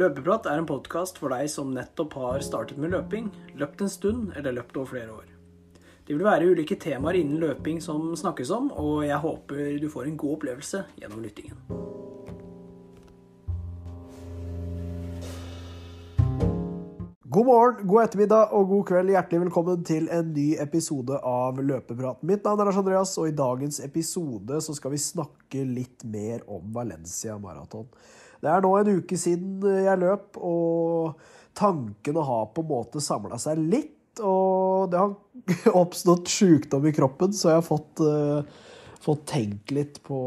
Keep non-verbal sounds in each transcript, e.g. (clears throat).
Løpeprat er en podkast for deg som nettopp har startet med løping, løpt en stund eller løpt over flere år. Det vil være ulike temaer innen løping som snakkes om, og jeg håper du får en god opplevelse gjennom lyttingen. God morgen, god ettermiddag og god kveld. Hjertelig velkommen til en ny episode av Løpeprat. Mitt navn er Lars Andreas, og i dagens episode så skal vi snakke litt mer om Valencia Marathon. Det er nå en uke siden jeg løp, og tankene har på en måte samla seg litt. Og det har (laughs) oppstått sykdom i kroppen, så jeg har fått, uh, fått tenkt litt på,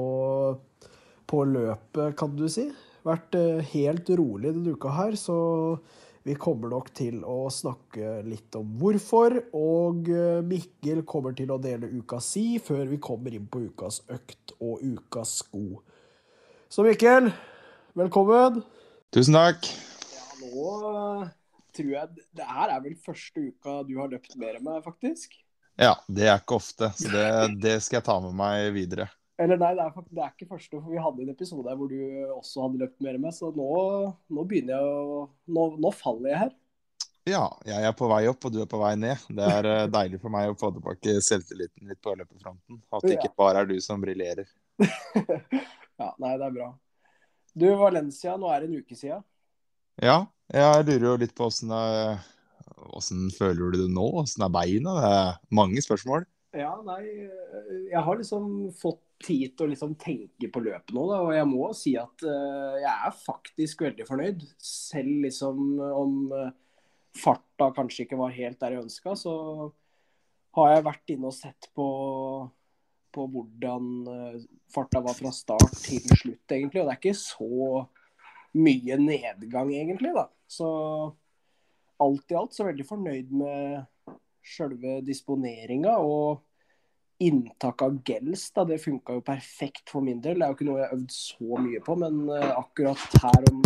på løpet, kan du si. Vært uh, helt rolig denne uka her, så vi kommer nok til å snakke litt om hvorfor, og eh, Mikkel kommer til å dele uka si før vi kommer inn på ukas økt og ukas sko. Så Mikkel, velkommen. Tusen takk. Ja, nå uh, tror jeg Det her er vel første uka du har løpt mer enn meg, faktisk? Ja, det er ikke ofte, så det, det skal jeg ta med meg videre. Eller nei, det er, det er, ikke første, for vi hadde en episode her hvor du også hadde løpt mer meg, så nå, nå begynner jeg å nå, nå, faller jeg her. Ja, jeg er på vei opp, og du er på vei ned. Det er eh, deilig for meg å få tilbake selvtilliten litt på løpefronten. At det ikke bare er du som briljerer. (laughs) ja, nei, det er bra. Du, Valencia, nå er det en uke siden. Ja, jeg lurer jo litt på åssen Åssen føler du det nå? Åssen er beina? Det er mange spørsmål. Ja, nei, jeg har liksom fått tid til å liksom tenke på løpet nå, da, og jeg må si at uh, jeg er faktisk veldig fornøyd. Selv liksom om uh, farta kanskje ikke var helt der jeg ønska, så har jeg vært inne og sett på, på hvordan uh, farta var fra start til slutt, egentlig. Og det er ikke så mye nedgang, egentlig, da. Så alt i alt så veldig fornøyd med sjølve disponeringa og inntak av gels. da, Det funka jo perfekt for min del. Det er jo ikke noe jeg har øvd så mye på, men uh, akkurat her om,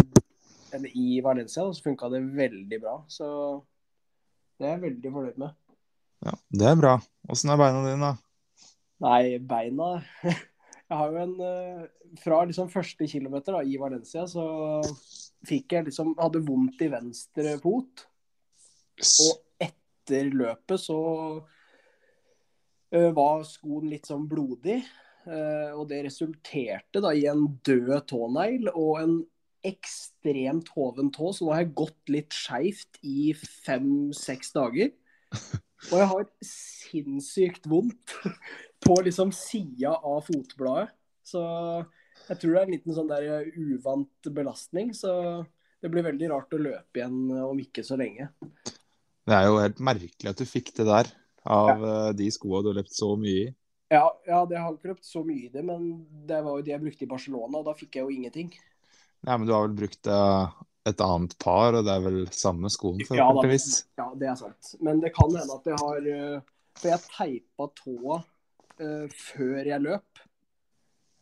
eller i Valencia da, så funka det veldig bra. Så det er jeg veldig fornøyd med. Ja, Det er bra. Åssen er beina dine, da? Nei, beina (laughs) Jeg har jo en uh, Fra liksom første kilometer da, i Valencia så fikk jeg liksom Hadde vondt i venstre fot. Og etter løpet så uh, var skoen litt sånn blodig. Uh, og det resulterte da i en død tånegl og en ekstremt hoven tå. Så nå har jeg gått litt skeivt i fem-seks dager. (laughs) Og jeg har sinnssykt vondt på liksom sida av fotbladet. Så jeg tror det er en liten sånn der uvant belastning. Så det blir veldig rart å løpe igjen om ikke så lenge. Det er jo helt merkelig at du fikk det der av ja. de skoa du har løpt så mye i. Ja, ja, det har ikke løpt så mye i det, men det var jo det jeg brukte i Barcelona, og da fikk jeg jo ingenting. Nei, men du har vel brukt et annet par, og det er vel samme skoen, forhåpentligvis? Ja, ja, det er sant. Men det kan hende at jeg har For jeg teipa tåa uh, før jeg løp.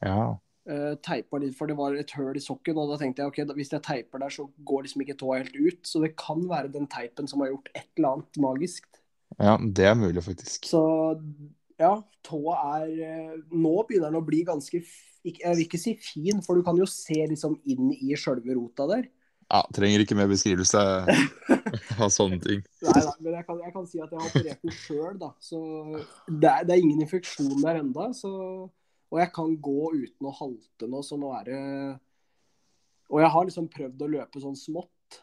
Ja. Uh, teipa litt, for det var et høl i sokken, og da tenkte jeg ok, hvis jeg teiper der, så går liksom ikke tåa helt ut. Så det kan være den teipen som har gjort et eller annet magisk. Ja, det er mulig, faktisk. Så ja, tåa er Nå begynner den å bli ganske Jeg vil ikke si fin, for du kan jo se liksom inn i sjølve rota der. Ja, trenger ikke mer beskrivelse (laughs) av sånne ting. Nei, nei, men jeg kan, jeg kan si at jeg har operert den sjøl, da. Så det er, det er ingen infeksjon der enda, Og jeg kan gå uten å halte nå, så nå er det Og jeg har liksom prøvd å løpe sånn smått.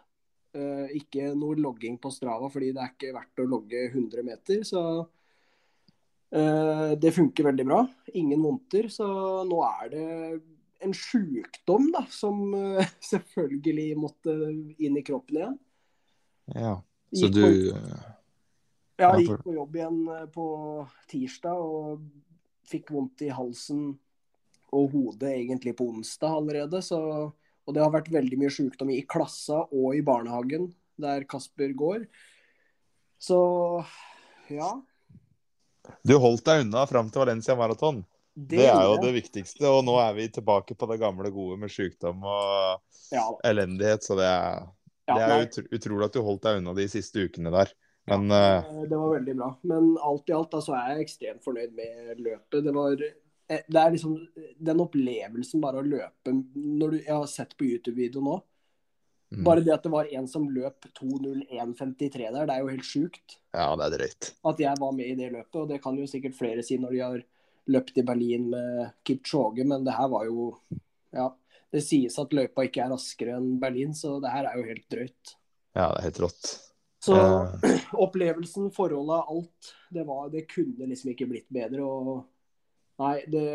Uh, ikke noe logging på Strava, fordi det er ikke verdt å logge 100 meter. Så uh, det funker veldig bra. Ingen vondter. Så nå er det en sjukdom da, som uh, (laughs) selvfølgelig måtte inn i kroppen igjen. Ja, så Gikk du på, Ja, jeg gikk på jobb igjen på tirsdag og fikk vondt i halsen og hodet egentlig på onsdag allerede. Så, og det har vært veldig mye sjukdom i klassa og i barnehagen der Kasper går. Så ja. Du holdt deg unna fram til Valencia Marathon. Det, det, er jo det viktigste, og nå er vi tilbake på det gamle gode med sykdom og ja. elendighet. Så det er, Ja, det er utro, utrolig at du holdt deg unna de siste ukene der. Men Ja, eh, Det var veldig bra. Men alt i alt da, så er jeg ekstremt fornøyd med løpet. Det var eh, det er liksom den opplevelsen bare å løpe når du, Jeg har sett på YouTube-video nå. Mm. Bare det at det var en som løp 2.01,53 der, det er jo helt sjukt. Ja, det er drøyt. At jeg var med i det løpet, og det kan jo sikkert flere si når de har løpt i Berlin med Kipchoge, men det her var jo Ja, det sies at løypa ikke er raskere enn Berlin, så det her er jo helt drøyt. Ja, det er helt rått. Så uh... (clears throat) opplevelsen, forholdet, alt, det, var, det kunne liksom ikke blitt bedre. og Nei, det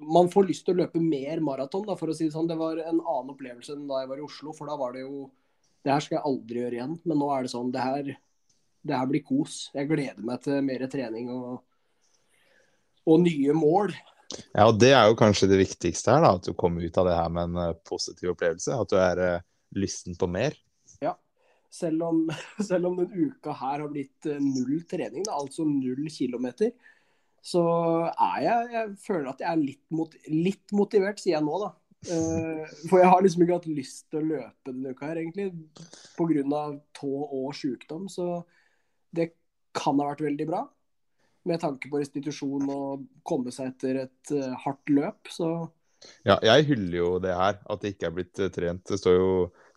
man får lyst til å løpe mer maraton, da, for å si det sånn. Det var en annen opplevelse enn da jeg var i Oslo. For da var det jo Det her skal jeg aldri gjøre igjen. Men nå er det sånn Det her, det her blir kos. Jeg gleder meg til mer trening og, og nye mål. Ja, og det er jo kanskje det viktigste her, da. At du kommer ut av det her med en uh, positiv opplevelse. At du er uh, lysten på mer. Ja. Selv om, (laughs) selv om den uka her har blitt uh, null trening, da, altså null kilometer, så er jeg Jeg føler at jeg er litt, mot, litt motivert, sier jeg nå, da. Uh, for jeg har liksom ikke hatt lyst til å løpe denne uka her, egentlig. Pga. tå og sykdom. Så det kan ha vært veldig bra. Med tanke på restitusjon og komme seg etter et uh, hardt løp, så Ja, jeg hyller jo det her, at det ikke er blitt uh, trent. Det står jo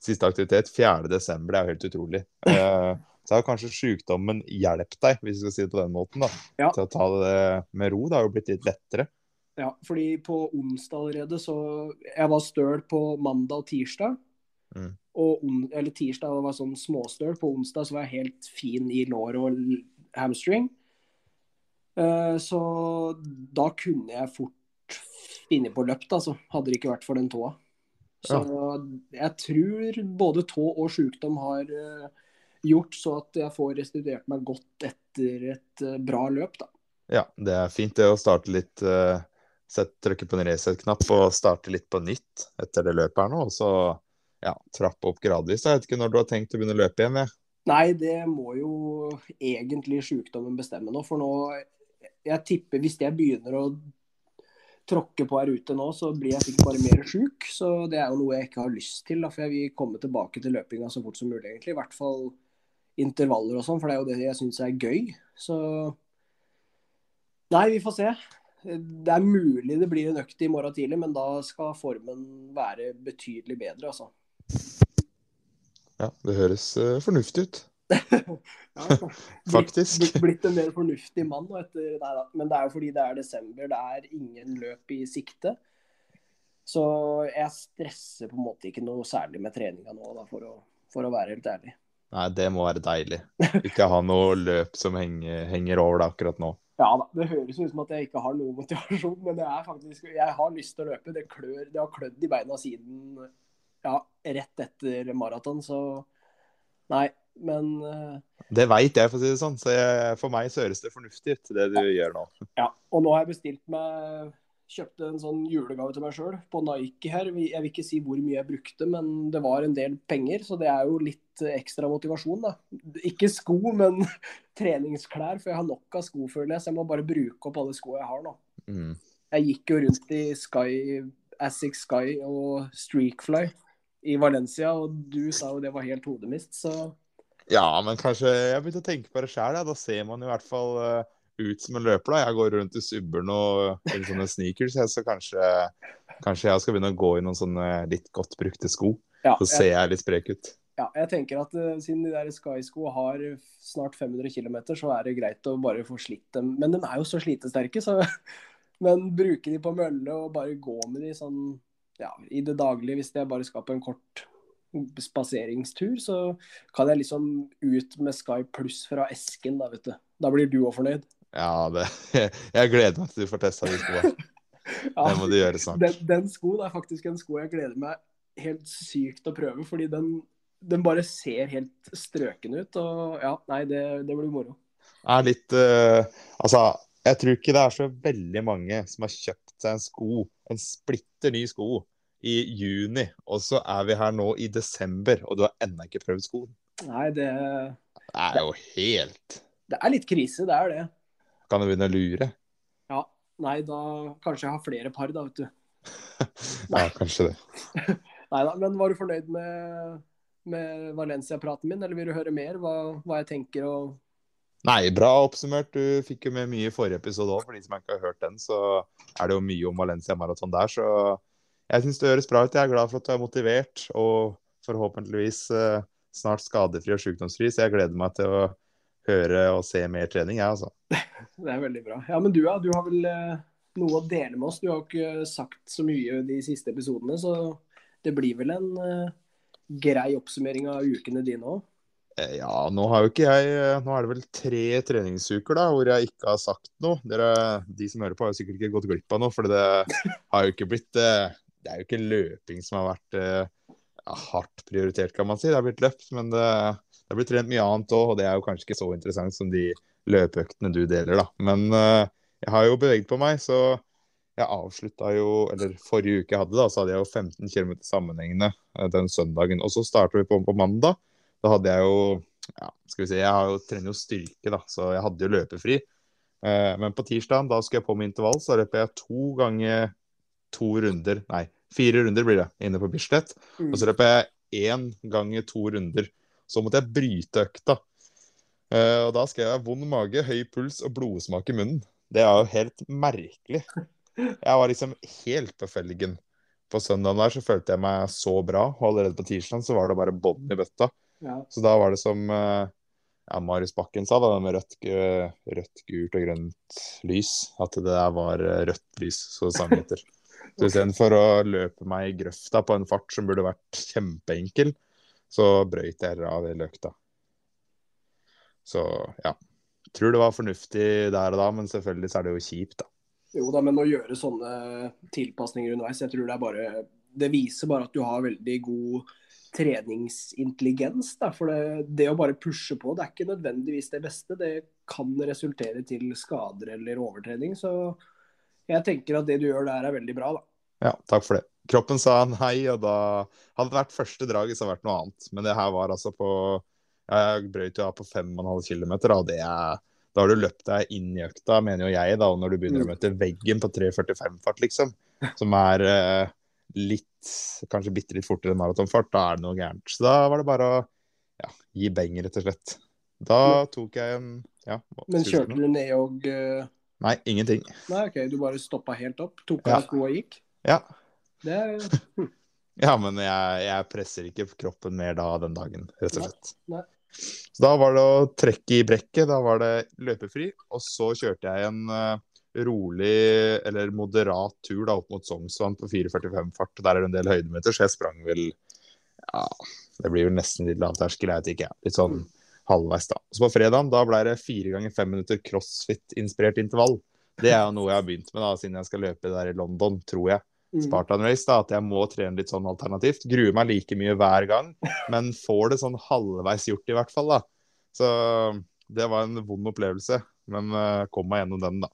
siste aktivitet 4.12. Det er jo helt utrolig. Uh, (laughs) så har kanskje sykdommen hjulpet deg, hvis vi skal si det på den måten, da, ja. til å ta det med ro. Det har jo blitt litt lettere. Ja, fordi på onsdag allerede så Jeg var støl på mandag og tirsdag. Mm. Og on, eller tirsdag var sånn småstøl. På onsdag så var jeg helt fin i lår og hamstring. Uh, så da kunne jeg fort finne på løpt, altså. Hadde det ikke vært for den tåa. Så ja. jeg tror både tå og sykdom har uh, gjort så at jeg får restituert meg godt etter et uh, bra løp, da. Ja, det er fint det å starte litt sett, Trykke på en reset-knapp og starte litt på nytt etter det løpet her nå. Og så ja, trappe opp gradvis. Jeg vet ikke når du har tenkt å begynne å løpe igjen? Jeg. Nei, det må jo egentlig sykdommen bestemme nå. For nå Jeg tipper hvis jeg begynner å tråkke på her ute nå, så blir jeg sikkert bare mer sjuk. Så det er jo noe jeg ikke har lyst til. Da, for jeg vil komme tilbake til løpinga så fort som mulig, egentlig. I hvert fall intervaller og sånn, for det er jo det jeg syns er gøy. Så Nei, vi får se. Det er mulig det blir en økt i morgen tidlig, men da skal formen være betydelig bedre, altså. Ja, det høres uh, fornuftig ut. Ja, (laughs) Faktisk. Blitt, blitt en mer fornuftig mann etter Nei. Men det er jo fordi det er desember, det er ingen løp i sikte. Så jeg stresser på en måte ikke noe særlig med treninga nå, da, for, å, for å være helt ærlig. Nei, det må være deilig. Ikke ha noe løp som henger, henger over deg akkurat nå. (laughs) Ja da, det høres ut som at jeg ikke har noe motivasjon, men det er faktisk, jeg har lyst til å løpe. Det, klør, det har klødd i beina siden ja, rett etter maraton, så nei, men uh... Det veit jeg, for å si det sånn. Så jeg, for meg så høres det fornuftig ut, det du ja. gjør nå. Ja, og nå har jeg bestilt meg kjøpte en sånn julegave til meg sjøl på Nike her. Jeg vil ikke si hvor mye jeg brukte, men det var en del penger, så det er jo litt ekstra motivasjon, da. Ikke sko, men (laughs) treningsklær, for jeg har nok av sko, føler jeg, så jeg må bare bruke opp alle skoene jeg har nå. Mm. Jeg gikk jo rundt i Sky, Asics Sky og Streakfly i Valencia, og du sa jo det var helt hodemist, så Ja, men kanskje Jeg begynte å tenke på det sjøl, ja. Da ser man i hvert fall uh ut som en løper. da. Jeg går rundt i Subbern og i sånne sneakers, så kanskje, kanskje, jeg skal begynne å gå i noen sånne litt godt brukte sko. Ja, så ser jeg litt sprek ut. Ja, jeg tenker at uh, siden de der Sky-sko har snart 500 km, så er det greit å bare få slitt dem. Men de er jo så slitesterke, så (laughs) Men bruke de på mølle og bare gå med de sånn ja, i det daglige, hvis jeg bare skal på en kort spaseringstur, så kan jeg liksom ut med Sky pluss fra esken, da, vet du. Da blir du òg fornøyd. Ja, det, (laughs) jeg gleder meg til du får testa de skoene. (laughs) ja, det må du gjøre snart. Den, den skoen er faktisk en sko jeg gleder meg helt sykt å prøve, fordi den, den bare ser helt strøken ut. Og ja, nei, det, det blir moro. Er litt uh, Altså, jeg tror ikke det er så veldig mange som har kjøpt seg en sko, en splitter ny sko, i juni, og så er vi her nå i desember, og du har ennå ikke prøvd skoen. Nei, det Det er jo helt Det er litt krise, det er det. Kan du begynne å lure? Ja. Nei, da kanskje jeg har flere par, da, vet du. (laughs) ja, kanskje det. (laughs) Nei da, men var du fornøyd med, med Valencia-praten min, eller vil du høre mer? Hva, hva jeg tenker og Nei, bra oppsummert. Du fikk jo med mye i forrige episode òg. For de som ikke har hørt den, så er det jo mye om Valencia Marathon der. Så jeg syns det høres bra ut. Jeg er glad for at du er motivert og Forhåpentligvis eh, snart skadefri og sykdomsfri, så jeg gleder meg til å høre og se mer trening, jeg, altså. (laughs) Det er veldig bra. Ja, Men du, ja, du har vel eh, noe å dele med oss? Du har ikke sagt så mye de siste episodene, så det blir vel en eh, grei oppsummering av ukene dine òg? Eh, Ja, nå har jo ikke jeg eh, Nå er det vel tre treningsuker da, hvor jeg ikke har sagt noe. Dere, de som hører på, har jo sikkert ikke gått glipp av noe, for det har jo ikke blitt eh, Det er jo ikke løping som har vært eh, ja, hardt prioritert, kan man si. Det har blitt løpt, men det, det har blitt trent mye annet òg, og det er jo kanskje ikke så interessant som de løpeøktene du deler, da. Men eh, jeg har jo beveget på meg, så jeg avslutta jo Eller forrige uke jeg hadde, da, så hadde jeg jo 15 km sammenhengende eh, den søndagen. Og så starter vi på på mandag. Da hadde jeg jo ja, skal vi si, Jeg har jo trener jo styrke, da, så jeg hadde jo løpefri. Eh, men på tirsdag, da skulle jeg på med intervall, så løper jeg to ganger to runder Nei, fire runder blir det, inne på Bislett. Mm. Og så løper jeg én i to runder. Så måtte jeg bryte økta. Uh, og da skrev jeg vond mage, høy puls og blodsmak i munnen. Det er jo helt merkelig. Jeg var liksom helt på felgen. På søndagen der så følte jeg meg så bra, og allerede på tirsdag så var det bare bånn i bøtta. Ja. Så da var det som uh, ja, Marius Bakken sa, da, med rødt, rødt, gult og grønt lys, at det der var eh, rødt lys, så sang etter. (laughs) Så istedenfor å løpe meg i grøfta på en fart som burde vært kjempeenkel, så brøyt jeg av i løkta. Så ja. Tror det var fornuftig der og da, men selvfølgelig så er det jo kjipt, da. Jo da, men å gjøre sånne tilpasninger underveis, jeg tror det er bare Det viser bare at du har veldig god treningsintelligens. Da. For det, det å bare pushe på, det er ikke nødvendigvis det beste. Det kan resultere til skader eller overtrening. Så jeg tenker at det du gjør der er veldig bra, da. Ja, takk for det. Kroppen sa nei, og da hadde det vært første draget, så hadde det vært noe annet. Men det her var altså på Jeg brøyt jo av på 5,5 km, og det er Da har du løpt deg inn i økta, mener jo jeg, da, når du begynner å Mm. møte veggen på 3.45-fart, liksom, som er eh, litt Kanskje bitte litt fortere enn maratonfart, da er det noe gærent. Så da var det bare å ja, gi beng, rett og slett. Da tok jeg en Ja. Men kjørte du ned og eh, Nei, ingenting. Nei, OK, du bare stoppa helt opp? Tok Ja. skoa og gikk? Ja. Det er (laughs) Ja, men jeg, jeg presser ikke kroppen mer da den dagen, rett og slett. nei. Så da var det å trekke i brekket, da var det løpefri, og så kjørte jeg en uh, rolig eller moderat tur da opp mot Sognsvann på 4,45 fart. Der er det en del høydemeter, så jeg sprang vel ja, det blir vel nesten litt lavterskel, jeg vet ikke. Litt sånn halvveis, da. Så på fredagen da ble det fire ganger fem minutter crossfit-inspirert intervall. Det er jo noe jeg har begynt med da, siden jeg skal løpe der i London, tror jeg. Mm. Spartan Race, da, at jeg må trene litt sånn alternativt. Gruer meg like mye hver gang, men får det sånn halvveis gjort i hvert fall, da. Så det var en vond opplevelse, men eh, kom meg gjennom den, da.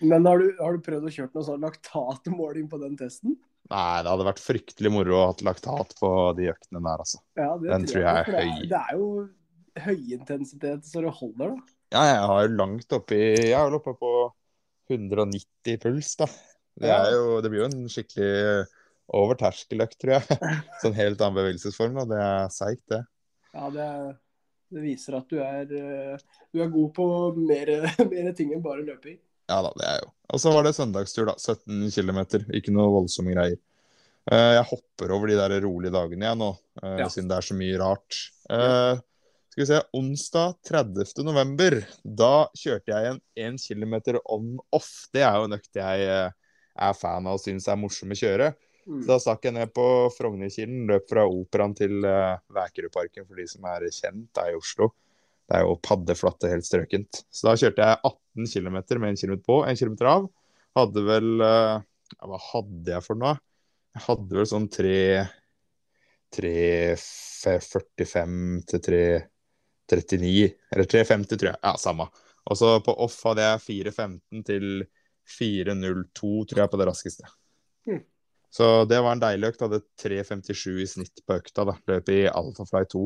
Men har du, har du prøvd å kjøre noe sånn laktatmåling på den testen? Nei, det hadde vært fryktelig moro å ha laktat på de øktene der, altså. Ja, det Den tror jeg er høy. det høy. Det er jo høyintensitet så det holder, da. Ja, jeg har jo langt oppi Jeg er vel oppe på 190 puls, da. Det, er jo, det blir jo en skikkelig over terskeløkt, tror jeg. (laughs) Sånn helt annen bevegelsesform, og det er seigt, det. Ja, det, det viser at du er, eh, du er god på mer, (laughs) mer ting enn bare løping. Ja da, det er jo. Og så var det søndagstur, da. 17 km. Ikke noe voldsomme greier. Eh, Jeg hopper over de der rolige dagene jeg nå, eh, Ja. siden det er så mye rart. Eh, Skal vi se, onsdag 30. november, da kjørte jeg en 1 km on-off. Det er jo en økt jeg eh, er fan av og syns er morsom å kjøre. Mm. Så da stakk jeg ned på Frognerkilen, løp fra Operaen til uh, Vækerudparken, for de som er kjent, det er i Oslo. Det er jo paddeflatte, helt strøkent. Så da kjørte jeg 18 km med 1 km på, 1 km av. Hadde vel uh, ja, Hva hadde jeg for noe? Jeg hadde vel sånn 3 3.45 til 3.39, eller 3.50, tror jeg. Ja, samme. Og så på off hadde jeg 4.15 til 4.02, tror jeg, på det raskeste. Mm. Så det var en deilig økt. Hadde 3.57 i snitt på økta. da. Løp i Alphafly 2.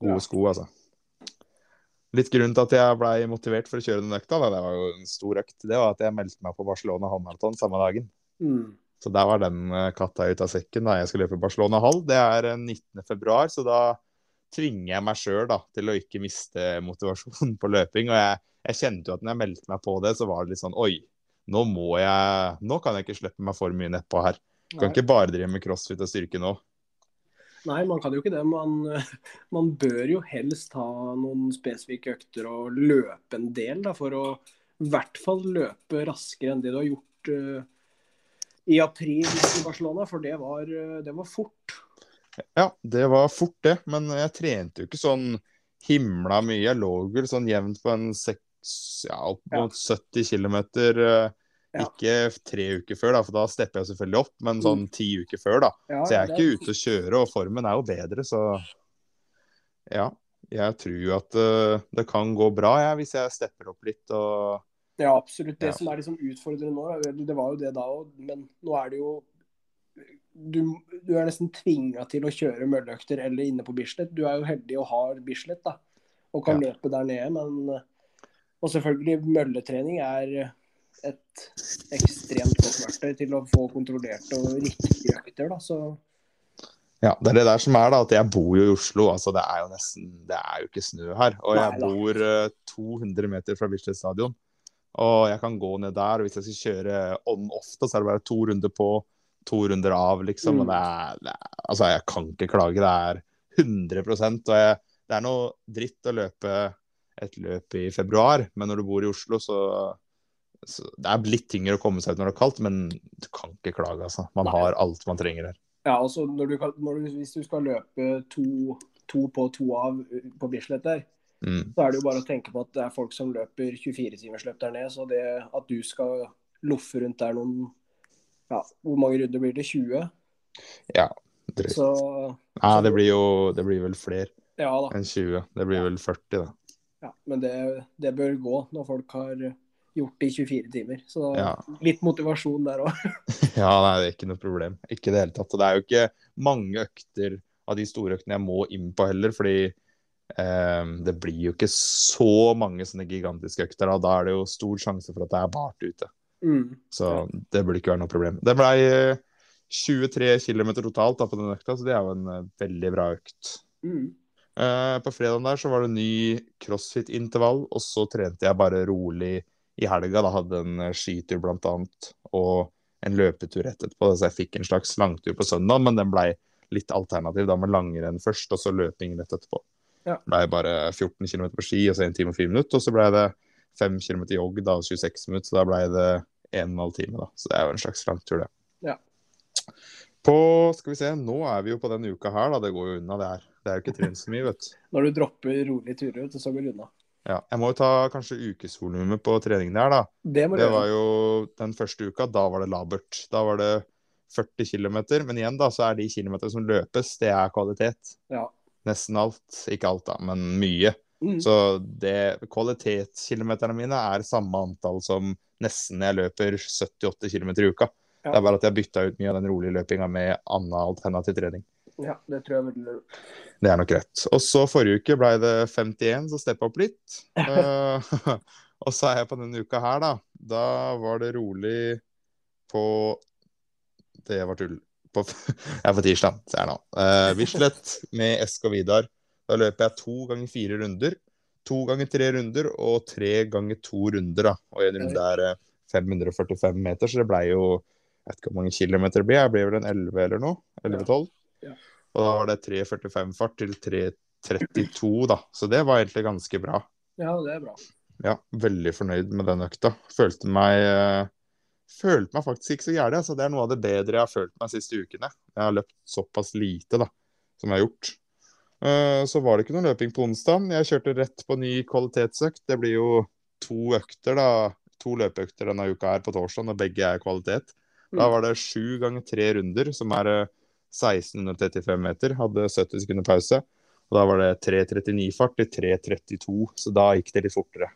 Gode Ja. sko, altså. Litt grunnen til at jeg blei motivert for å kjøre den økta, da, det var jo en stor økt, det var at jeg meldte meg på Barcelona halvmaraton samme dagen. Mm. Så der var den eh, katta ut av sekken da jeg skal løpe Barcelona halv. Det er eh, 19. februar, så da tvinger jeg meg sjøl til å ikke miste motivasjonen på løping. Og jeg, jeg kjente jo at når jeg meldte meg på det, så var det litt sånn Oi, nå må jeg Nå kan jeg ikke slippe meg for mye nedpå her. Kan Nei. ikke bare drive med crossfit og styrke nå. Nei, man kan jo ikke det. Man, (laughs) man bør jo helst ha noen spesifikke økter og løpe en del da, for å i hvert fall løpe raskere enn det du har gjort uh, i april i Barcelona, for det var, uh, det var, fort. Ja, det var fort, det. Men jeg trente jo ikke sånn himla mye. Jeg lå vel sånn jevnt på en seks, ja, opp mot ja. 70 km. Ja. Ikke tre uker før, da, for da stepper jeg selvfølgelig opp, men sånn mm. ti uker før. da. Ja, så jeg er ikke ute å kjøre, og formen er jo bedre, så ja. Jeg tror jo at uh, det kan gå bra jeg, hvis jeg stepper opp litt og Ja, absolutt. Det ja. som er liksom utfordrende nå, det var jo det da òg, men nå er det jo du, du er nesten tvinga til å kjøre mølleøkter eller inne på Bislett. Du er jo heldig og har Bislett da, og kan ja. løpe der nede, men Og selvfølgelig, mølletrening er et ekstremt godt verktøy til å få kontrollerte og riktige økter. Da, så ja, det er det der som er, da, at jeg bor jo i Oslo. altså Det er jo nesten, det er jo ikke snø her. Og jeg bor uh, eh, 200 meter fra Bislett stadion. Og jeg kan gå ned der, og hvis jeg skal kjøre on ofte, så er det bare to runder på, to runder av, liksom. Mm. Og det er, det er, Altså, jeg kan ikke klage. Det er 100 Og jeg, det er noe dritt å løpe et løp i februar, men når du bor i Oslo, så det er litt tyngre å komme seg ut når det er kaldt, men du kan ikke klage, altså. Man har alt man trenger her. Ja, altså når du når du, Hvis du skal løpe to, to, på to av på Bislett der, mm. så er det jo bare å tenke på at det er folk som løper 24-timersløp der nede. Så det at du skal loffe rundt der noen ja, Hvor mange runder blir det? 20? Ja, drøyt. Så, ja, det blir jo det blir vel flere ja, enn 20. Det blir vel 40, da. Ja, men det, det bør gå når folk har gjort det i 24 timer. Så ja. litt motivasjon der òg. (laughs) ja, nei, det er ikke noe problem. Ikke i det hele tatt. Og det er jo ikke mange økter av de store øktene jeg må inn på heller, fordi eh, det blir jo ikke så mange sånne gigantiske økter. Og da er det jo stor sjanse for at det er bart ute. Mm. Så det burde ikke være noe problem. Det blei 23 km totalt da, på den økta, så det er jo en uh, veldig bra økt. Mm. Uh, på fredagen der så var det ny crossfit-intervall, og så trente jeg bare rolig i helga. Da hadde en skitur blant annet, og en løpetur rett etterpå. Så jeg fikk en slags langtur på søndag, men den blei litt alternativ. Da med langrenn først, og så løping rett etterpå. Ja. Det blei bare 14 km på ski, og så 1 time og 4 minutter. Og så blei det 5 km jogg, da 26 minutter. Så da blei det 1 12 time, da. Så det er jo en slags langtur, det. Ja. På Skal vi se, nå er vi jo på denne uka her, da. Det går jo unna, det her. Det er jo ikke trent så mye, vet du. (laughs) Når du dropper rolige turer, så går det unna. Ja, jeg må jo ta kanskje ukesvolumet på treningen der, da. Det, det var jo den første uka. Da var det labert. Da var det 40 km. Men igjen, da, så er de kilometerne som løpes, det er kvalitet. Ja. Nesten alt. Ikke alt, da, men mye. Mm. Så det kvalitetskilometerne mine er samme antall som nesten jeg løper 78 km i uka. Ja. Det er bare at jeg bytta ut mye av den rolige løpinga med annen alternativ trening. Ja, det tror jeg er veldig lurt. Det er nok rett. Og så forrige uke ble det 51, så steppa opp litt. uh, (laughs) og så er jeg på denne uka her, da. Da var det rolig på Det var tull. På, (laughs) jeg er på tirsdag, ser jeg nå. Uh, Bislett med og Vidar. Da løper jeg to ganger fire runder. To ganger tre runder og tre ganger to runder. da. Og en runde er 545 meter, så det blei jo Jeg vet ikke hvor mange kilometer det blir. Jeg ble vel en 11 eller noe? 11-12? Ja. Og da var det 3.45-fart til 3.32, da. Så det var egentlig ganske bra. Ja, det er bra. Ja, veldig fornøyd med den økta. Følte meg uh, Følte meg faktisk ikke så gæren. Altså, det er noe av det bedre jeg har følt meg de siste ukene. Jeg har løpt såpass lite da, som jeg har gjort. Uh, så var det ikke noe løping på onsdag. Jeg kjørte rett på ny kvalitetsøkt. Det blir jo to økter, da. To løpeøkter denne uka her på torsdag, når begge er kvalitet. Da mm. var det sju ganger tre runder, som er uh, 1635 meter, hadde 70 sekunder pause. Og da var det 3.39-fart til 3.32, så da gikk det litt fortere.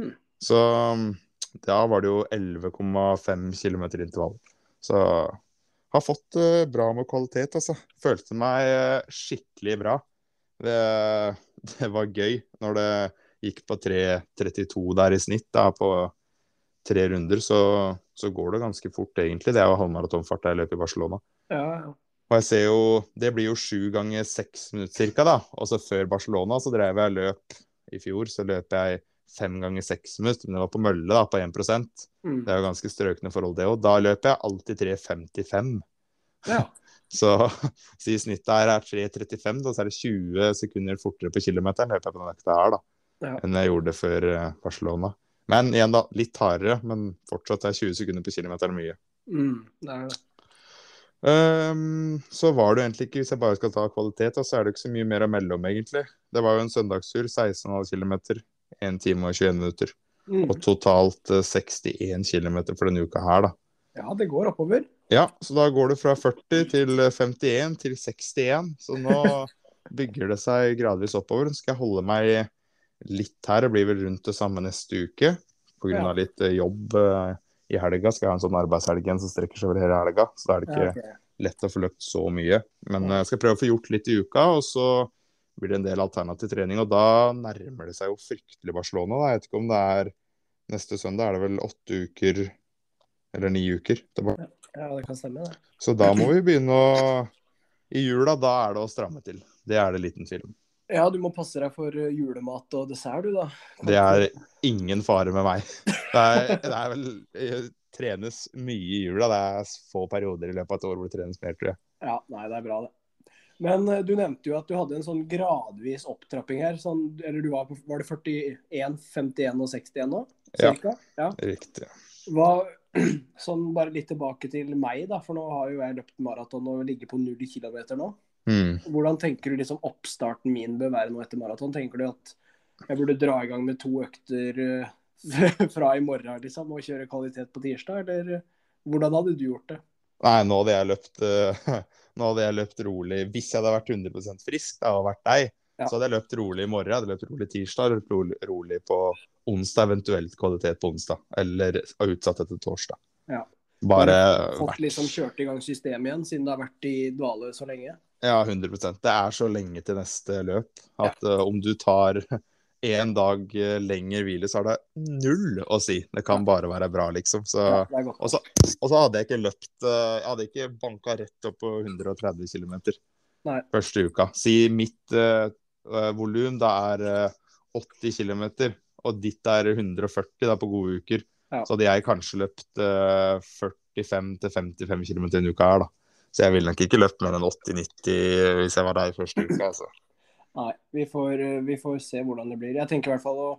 Mm. Så um, da var det jo 11,5 km intervall. Så har fått uh, bra med kvalitet, altså. Følte meg uh, skikkelig bra. Det, det, var gøy når det gikk på 3.32 der i snitt da, på tre runder, så, så, går det ganske fort, egentlig. Det er jo halvmaratonfart jeg løp i Barcelona. Ja, ja. Og jeg ser jo Det blir jo sju ganger seks minutter cirka, da. Og så før Barcelona så drev jeg løp i fjor, så løp jeg fem ganger seks minutter. Men det var på mølle, da, på 1 mm. Det er jo ganske strøkne forhold, det òg. Da løper jeg alltid 3.55. Ja. (laughs) Så, så i snittet her er 3.35, da, så er det 20 sekunder fortere på kilometeren løper jeg på den økta her, da, Ja. enn jeg gjorde før eh, Barcelona. Men igjen, da, litt hardere, men fortsatt er 20 sekunder på kilometeren mye. Mm, det er det. Um, så var det egentlig ikke, hvis jeg bare skal ta kvalitet, da, så er det ikke så mye mer å melde om, egentlig. Det var jo en søndagstur, 16,5 km, 1 time og 21 minutter. Mm. Og totalt eh, 61 km for denne uka her, da. Ja, det går oppover. Ja, så da går det fra 40 til 51 til 61. Så nå (laughs) bygger det seg gradvis oppover. Så skal jeg holde meg litt her. Det blir vel rundt det samme neste uke. Pga. Ja. litt eh, jobb eh, i helga. Skal jeg ha en sånn arbeidshelg igjen som strekker seg over hele helga. Så da er det ikke Ja, okay. lett å få løpt så mye. Men eh, jeg skal prøve å få gjort litt i uka, og så blir det en del alternativ trening. Og da nærmer det seg jo fryktelig Barcelona. Da. Jeg vet ikke om det er neste søndag, er det vel åtte uker eller ni uker tilbake. Ja, det kan stemme, det. Så da må vi begynne å I jula, da er det å stramme til. Det er det liten tvil om. Ja, du må passe deg for eh, julemat og dessert, du, da. Det er ingen fare med meg. Det er, det er vel det trenes mye i jula. Det er få perioder i løpet av et år hvor det trenes mer, tror jeg. Ja, nei, det er bra, det. Men eh, du nevnte jo at du hadde en sånn gradvis opptrapping her. Sånn, eller du var på Var det 41, 51 og 61 nå? Ja. Cirka? Ja. Riktig. Hva, (clears throat) sånn bare litt tilbake til meg, da. For nå har jo jeg løpt maraton og ligger på 0 kilometer nå. Mm. Hvordan tenker du liksom oppstarten min bør være nå etter maraton? Tenker du at jeg burde dra i gang med to økter eh, (laughs) fra i morgen, liksom, og kjøre kvalitet på tirsdag, eller hvordan hadde du gjort det? Nei, nå hadde jeg løpt eh, (laughs) Nå hadde jeg løpt rolig Hvis jeg hadde vært 100 frisk da, og vært deg, Ja. så hadde jeg løpt rolig i morgen. Jeg hadde løpt rolig tirsdag, løpt rolig, rolig på onsdag, eventuelt kvalitet på onsdag. Eller utsatt etter torsdag. Ja. Bare Fått liksom kjørt i gang systemet igjen, siden det har vært i dvale så lenge? Ja, 100 Det er så lenge til neste løp at eh, om du tar én dag eh, lenger hvile, så er det null å si. Det kan bare være bra, liksom. Så, Ja, det og, så, og så hadde jeg ikke løpt eh, Jeg hadde ikke banka rett opp på 130 km første uka. Si mitt uh, volum da er uh, 80 km, og ditt er 140 da på gode uker. Ja. Så hadde jeg kanskje løpt uh, 45-55 km en uke her, da. Så jeg ville nok ikke løpt mer enn 80-90 hvis jeg var der første uka. Altså. Nei, vi får, eh, vi får se hvordan det blir. Jeg tenker i hvert fall å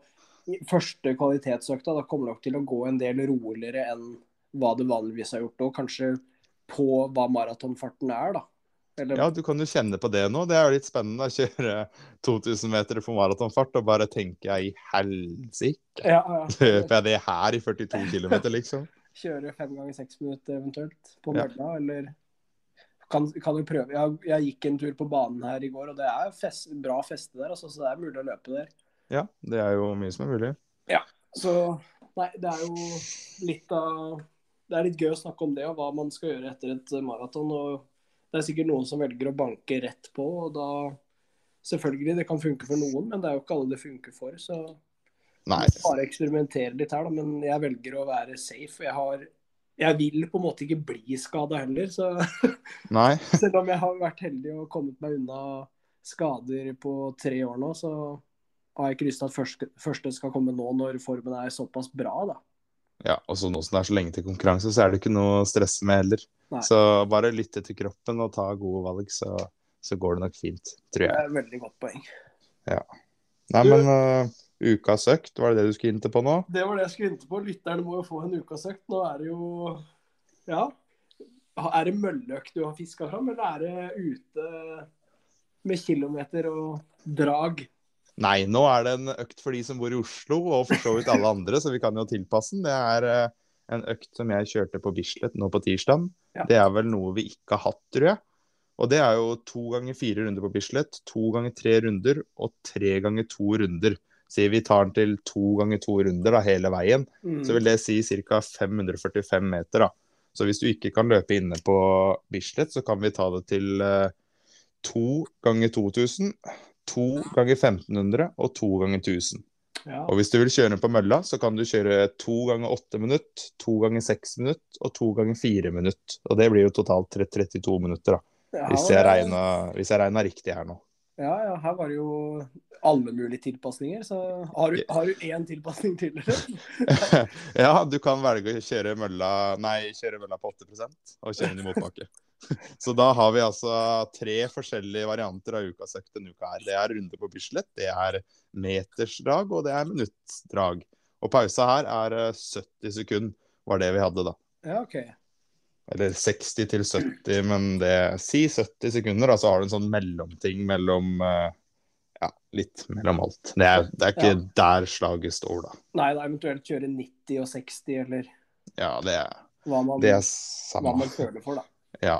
Første kvalitetsøkta da kommer nok til å gå en del roligere enn hva det vanligvis har gjort. Og kanskje på hva maratonfarten er, da. Eller, Ja, du kan jo kjenne på det nå. Det er jo litt spennende å kjøre 2000 meter på maratonfart og bare tenke i helsike. ja, ja. (laughs) Løper jeg det her i 42 km, liksom? Kjøre fem ganger seks minutter eventuelt på Ja. eller kan, kan jo prøve. Jeg, jeg gikk en tur på banen her i går, og det er fest, bra feste der, altså, så det er mulig å løpe der. Ja, det er jo mye som er mulig. Ja, Så nei, det er jo litt av Det er litt gøy å snakke om det, og hva man skal gjøre etter et maraton. Og det er sikkert noen som velger å banke rett på, og da Selvfølgelig, det kan funke for noen, men det er jo ikke alle det funker for. Så Nei. bare eksperimentere litt her, da. Men jeg velger å være safe. Jeg har Jeg vil på en måte ikke bli skada heller, så (laughs) selv om jeg har vært heldig og kommet meg unna skader på tre år nå, så har jeg ikke lyst til at første, første skal komme nå når formen er såpass bra, da. Ja, og nå som det er så lenge til konkurranse, så er det ikke noe å stresse med heller. Nei. Så bare lytte til kroppen og ta gode valg, så, så går det nok fint, tror jeg. Det er et veldig godt poeng. Ja. Nei, men uh, ukas økt, var det det du skulle inn på nå? Det var det jeg skulle inn på. Lytterne må jo få en ukas økt. Nå er det jo Ja. Er det mølleøkt du har fiska fram, eller er det ute med kilometer og drag? Nei, nå er det en økt for de som bor i Oslo, og for så vidt alle andre, så vi kan jo tilpasse den. Det er eh, en økt som jeg kjørte på Bislett nå på tirsdag. Ja. Det er vel noe vi ikke har hatt, tror jeg. Og det er jo to ganger fire runder på Bislett, to ganger tre runder og tre ganger to runder. Sier vi tar den til to ganger to runder da, hele veien, Mm. så vil det si ca. 545 meter. da. Så hvis du ikke kan løpe inne på Bislett, så kan vi ta det til eh, to ganger 2000, to ganger 1500 og to ganger 1000. Ja. Og hvis du vil kjøre på mølla, så kan du kjøre to ganger åtte minutt, to ganger seks minutt og to ganger fire minutt. Og det blir jo totalt 32 minutter, da. Ja, hvis jeg regna riktig her nå. Ja, ja, her var det jo alle mulige tilpasninger. Så har du, har du én tilpasning til, eller? (laughs) ja, du kan velge å kjøre mølla Nei, kjøre mølla på 8% og kjøre den i motbakke. (laughs) Så da har vi altså tre forskjellige varianter av ukasøkt denne uka her. Det er runde på Bislett, det er metersdrag, og det er minuttdrag. Og pausa her er 70 sekunder, var det vi hadde da. Ja, OK. Eller 60 til 70, men det Si 70 sekunder, da, så har du en sånn mellomting mellom eh, Ja, litt mellom alt. Det er, det er ikke Ja. der slaget står, da. Nei, da eventuelt kjøre 90 og 60, eller Ja, det er, hva man, det er hva man føler for, da. Ja.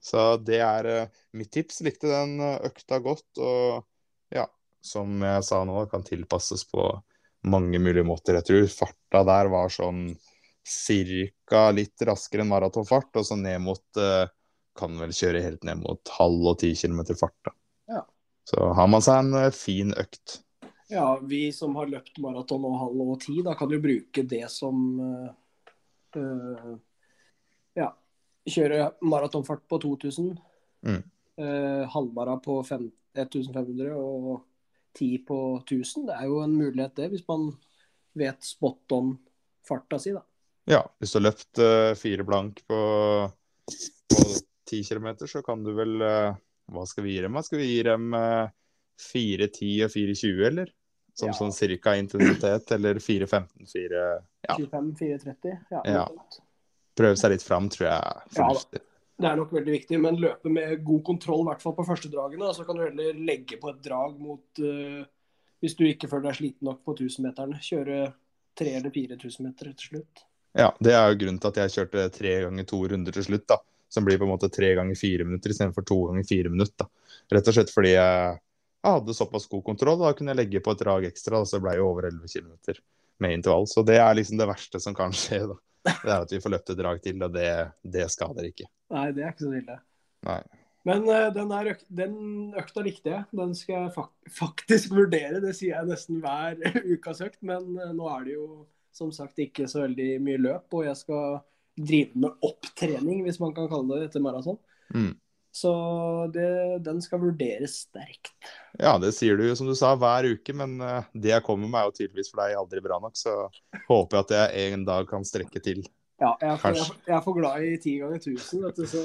Så det er eh, mitt tips. Likte den eh, økta godt. Og ja, som jeg sa nå, kan tilpasses på mange mulige måter. Jeg tror farta der var sånn cirka litt raskere enn maratonfart, og så ned mot eh, Kan vel kjøre helt ned mot halv og ti kilometer fart, da. Ja. Så har man seg en eh, fin økt. Ja, vi som har løpt maraton og halv og ti, da kan jo bruke det som eh, Ja. Kjøre maratonfart på 2000. Mm. øh, halvmara på 5, 1500 og 10 på 1000. Det er jo en mulighet, det, hvis man vet spot on farta si, da. Ja, hvis du har løpt eh, fire blank på, på 10 km, så kan du vel eh, Hva skal vi gi dem? Skal vi gi dem eh, 4.10 og 4.20, eller? Som Ja. sånn cirka intensitet, eller 4.15, 4 Ja. 25-430. Ja, Ja. Prøve seg litt fram, tror jeg er Ja fornuftig. Det er nok veldig viktig, men løpe med god kontroll, i hvert fall på første dragene. Så kan du heller legge på et drag mot uh, Hvis du ikke føler deg sliten nok på 1000-meterne, kjøre 3000 eller 4000 meter til slutt. Ja, det er jo grunnen til at jeg kjørte tre ganger to runder til slutt, da. Som blir på en måte tre ganger fire minutter istedenfor to ganger fire minutter. da. Rett og slett fordi jeg, hadde såpass god kontroll, da kunne jeg legge på et drag ekstra, og så ble jeg over 11 km med intervall. Så det er liksom det verste som kan skje, da. Det er at vi får løpt et drag til, og det, det skader ikke. Nei, det er ikke så ille. Nei. Men uh, den, øk den økta likte jeg. Den skal jeg fak faktisk vurdere. Det sier jeg nesten hver (laughs) ukas økt, men uh, nå er det jo som sagt ikke så veldig mye løp, og jeg skal drive med opptrening, hvis man kan kalle det etter maraton. Mm. Så det, den skal vurderes sterkt. Ja, det sier du som du sa hver uke, men eh, det jeg kommer med er jo tydeligvis for deg aldri bra nok, så håper jeg at jeg en dag kan strekke til. Ja, jeg er, for, jeg, jeg er for glad i ti ganger tusen, vet du, så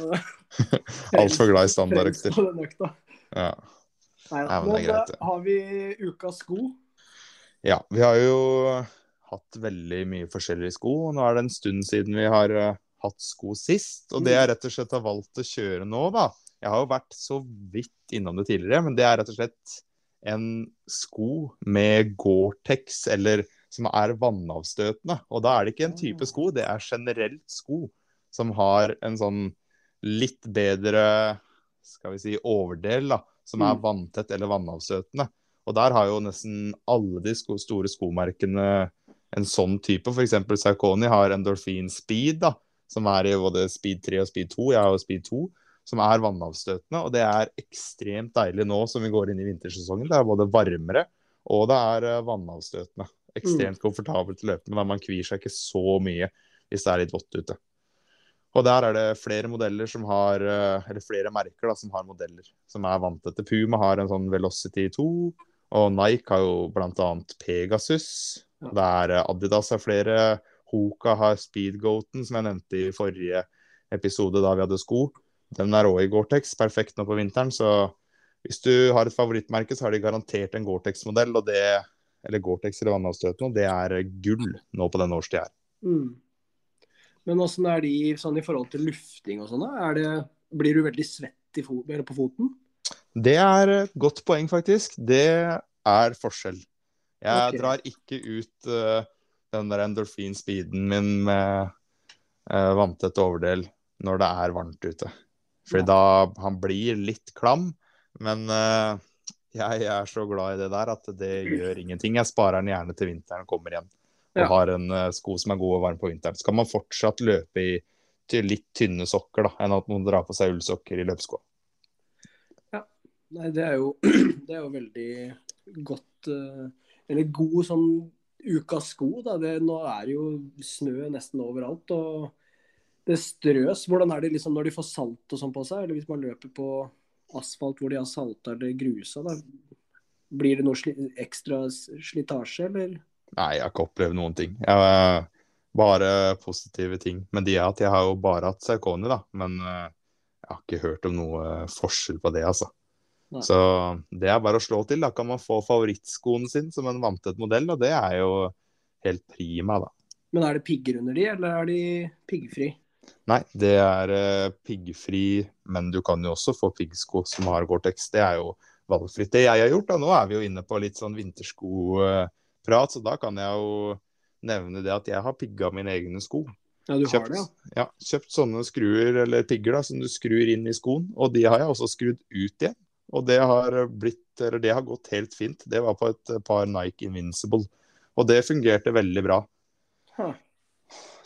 (laughs) Altfor glad i standardøkter. Ja. Nei, men men det er greit, Ja. har vi ukas sko. Ja, vi har jo hatt veldig mye forskjellige sko, og nå er det en stund siden vi har eh, hatt sko sist. Og det jeg rett og slett har valgt å kjøre nå, da Jeg har jo vært så vidt innom det tidligere, men det er rett og slett en sko med Gore-Tex, eller som er vannavstøtende. Og da er det ikke en type sko, det er generelt sko som har en sånn litt bedre skal vi si, overdel, da, som er Mm. vanntett eller vannavstøtende. Og der har jo nesten alle de sko store skomerkene en sånn type. F.eks. Sarkoni har endorfin Speed, da, som er i både Speed 3 og Speed 2. Jeg har jo Speed 2, som er vannavstøtende. Og det er ekstremt deilig nå som vi går inn i vintersesongen. Det er både varmere og det er eh, vannavstøtende. Ekstremt komfortabelt å løpe med. Der Man kvier seg ikke så mye hvis det er litt vått ute. Og der er det flere modeller som har eh, Eller flere merker da, som har modeller som er vanntette. Puma har en sånn Velocity 2, og Nike har jo bl.a. Pegasus. Det er eh, Adidas har flere. Hoka har Speedgoaten, som jeg nevnte i forrige episode da vi hadde sko. Den er òg i Gore-Tex, perfekt nå på vinteren. Så hvis du har et favorittmerke, så har de garantert en Gore-Tex-modell. og det eller Gore-Tex eller vannavstøtende, og det er gull nå på den årstida her. Mm. Men åssen er de sånn i forhold til lufting og sånn? blir du veldig svett i fo eller på foten? Det er et godt poeng, faktisk. Det er forskjell. Jeg okay. drar ikke ut uh, den der endorfin-speeden min med uh, vanntett overdel når det er varmt ute. Fordi Ja. da han blir litt klam. Men uh, jeg er så glad i det der at det gjør ingenting. Jeg sparer den gjerne til vinteren kommer igjen. Og Ja. har en sko som er god og varm på vinteren. Så kan man fortsatt løpe i til litt tynne sokker da, enn at man drar på seg ullsokker i løpeskoa. Nei, det er jo, (clears throat) det er jo veldig godt eh, Eller god sånn ukas sko, da. Det, nå er det jo snø nesten overalt. Og det strøs. Hvordan er det liksom når de får salt og sånn på seg? Eller hvis man løper på asfalt hvor de har salta eller grusa, da. Blir det noe sli ekstra slitasje, eller? Nei, jeg har ikke opplevd noen ting. Jeg, bare positive ting. Men de er at jeg har jo bare hatt Saucony, da. Men eh, jeg har ikke hørt om noe forskjell på det, altså. Nei. Så det er bare å slå til. Da kan man få favorittskoen sin som en vanntett modell, og det er jo helt prima, da. Men er det pigger under de, eller er de piggfri? Nei, det er uh, piggfri, men du kan jo også få piggsko som har Gore-Tex. Det er jo valgfritt. Det jeg har gjort, da, nå er vi jo inne på litt sånn vinterskoprat, så da kan jeg jo nevne det at jeg har pigga mine egne sko. Ja, du har det, ja. ja, kjøpt sånne skruer eller pigger da, som du skrur inn i skoen, og de har jeg også skrudd ut igjen. Og det har blitt, eller det har gått helt fint. Det var på et par Nike Invincible. Og det fungerte veldig bra. Huh.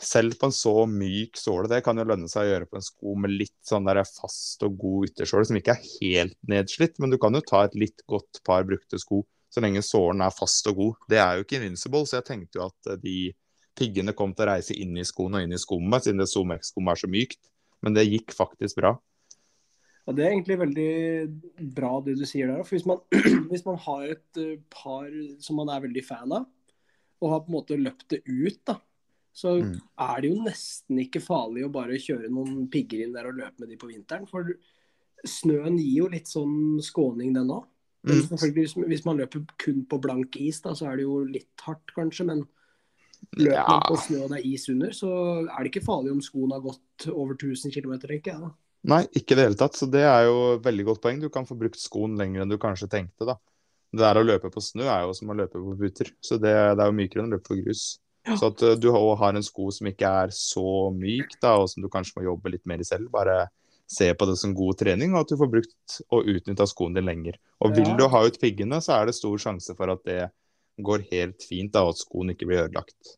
Selv på en så myk såle. Det kan jo lønne seg å gjøre på en sko med litt sånn der fast og god yttersåle, som ikke er helt nedslitt. Men du kan jo ta et litt godt par brukte sko så lenge sålen er fast og god. Det er jo ikke Invincible, så jeg tenkte jo at de piggene kom til å reise inn i skoen og inn i skummet, siden det Zoom X-skummet er så mykt. Men det gikk faktisk bra. Ja, Det er egentlig veldig bra det du sier der. For hvis man, (clears throat) hvis man har et eh, par som man er veldig fan av, og har på en måte løpt det ut, da, så Mm. er det jo nesten ikke farlig å bare kjøre noen pigger inn der og løpe med de på vinteren. For snøen gir jo litt sånn skåning, den òg. Mm. Hvis- Hvis man løper kun på blank is, da, så er det jo litt hardt, kanskje. Men løper Ja. man på snø og det er is under, så er det ikke farlig om skoen har gått over 1000 km, tenker jeg. da. Nei, ikke i det hele tatt. Så det er jo et veldig godt poeng. Du kan få brukt skoen lenger enn du kanskje tenkte, da. Det der å løpe på snø er jo som å løpe på puter, så det, det er jo mykere enn å løpe på grus. Så at uh, du har en sko som ikke er så myk, da, og som du kanskje må jobbe litt mer i selv. Bare se på det som god trening, og at du får brukt og utnytta skoen din lenger. Og vil Ja. du ha ut piggene, så er det stor sjanse for at det går helt fint, da, og at skoen ikke blir ødelagt.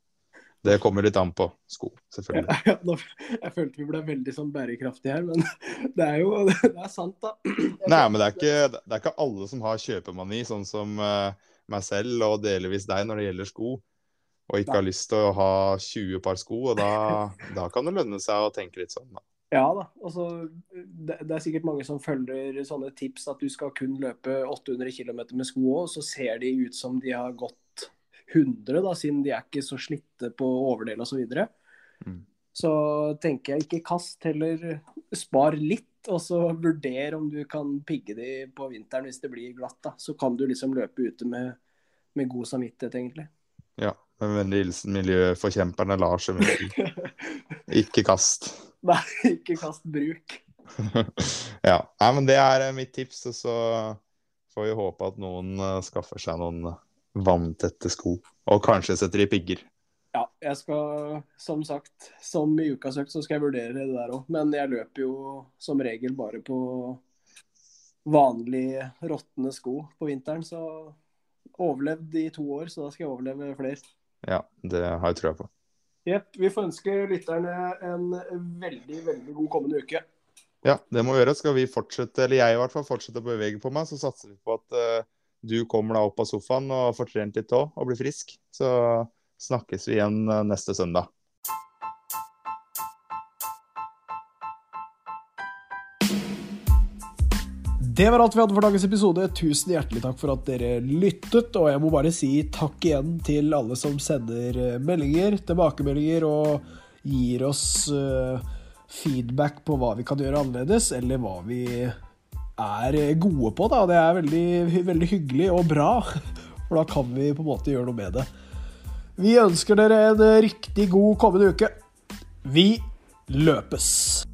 Det kommer litt an på sko, selvfølgelig. Ja, (laughs) nå, jeg følte vi ble veldig sånn bærekraftige her, men (laughs) det er jo (laughs) det er sant, da. (clears throat) Jeg Nei, men det er, ikke, det er ikke alle som har kjøpemani, sånn som uh, meg selv og delvis deg når det gjelder sko. Og ikke har lyst til å ha 20 par sko, og da, da kan det lønne seg å tenke litt sånn, da. Ja da. Altså, det, det er sikkert mange som følger sånne tips at du skal kun løpe 800 km med sko òg, så ser de ut som de har gått 100, da, siden de er ikke så slitte på overdel osv. Så, videre. Mm. så tenker jeg ikke kast, heller spar litt. Og så vurder om du kan pigge de på vinteren hvis det blir glatt. da, Så kan du liksom løpe ute med, med god samvittighet, egentlig. Ja. Med vennlig hilsen miljøforkjemperne Lars Emil. Ikke kast. (laughs) Nei, ikke kast bruk. (laughs) ja. Nei, men det er eh, mitt tips, og så får vi håpe at noen eh, skaffer seg noen vanntette sko. Og kanskje setter i pigger. Ja, jeg skal, som sagt, som i ukas økt, så skal jeg vurdere det der òg. Men jeg løper jo som regel bare på vanlige råtne sko på vinteren. Så overlevd i to år, så da skal jeg overleve flere. Ja, det har jeg trua på. Jepp. Vi får ønske lytterne en veldig, veldig god kommende uke. Ja, det må vi gjøre. Skal vi fortsette, eller jeg i hvert fall, fortsette å bevege på meg, så satser vi på at eh, du kommer deg opp av sofaen og får trent litt òg, og blir frisk. Så snakkes vi igjen eh, neste søndag. Det var alt vi hadde for dagens episode. Tusen hjertelig takk for at dere lyttet. Og jeg må bare si takk igjen til alle som sender eh, meldinger, tilbakemeldinger og gir oss eh, feedback på hva vi kan gjøre annerledes, eller hva vi er gode på. Da. Det er veldig, veldig hyggelig og bra, (laughs) for da kan vi på en måte gjøre noe med det. Vi ønsker dere en riktig god kommende uke. Vi løpes!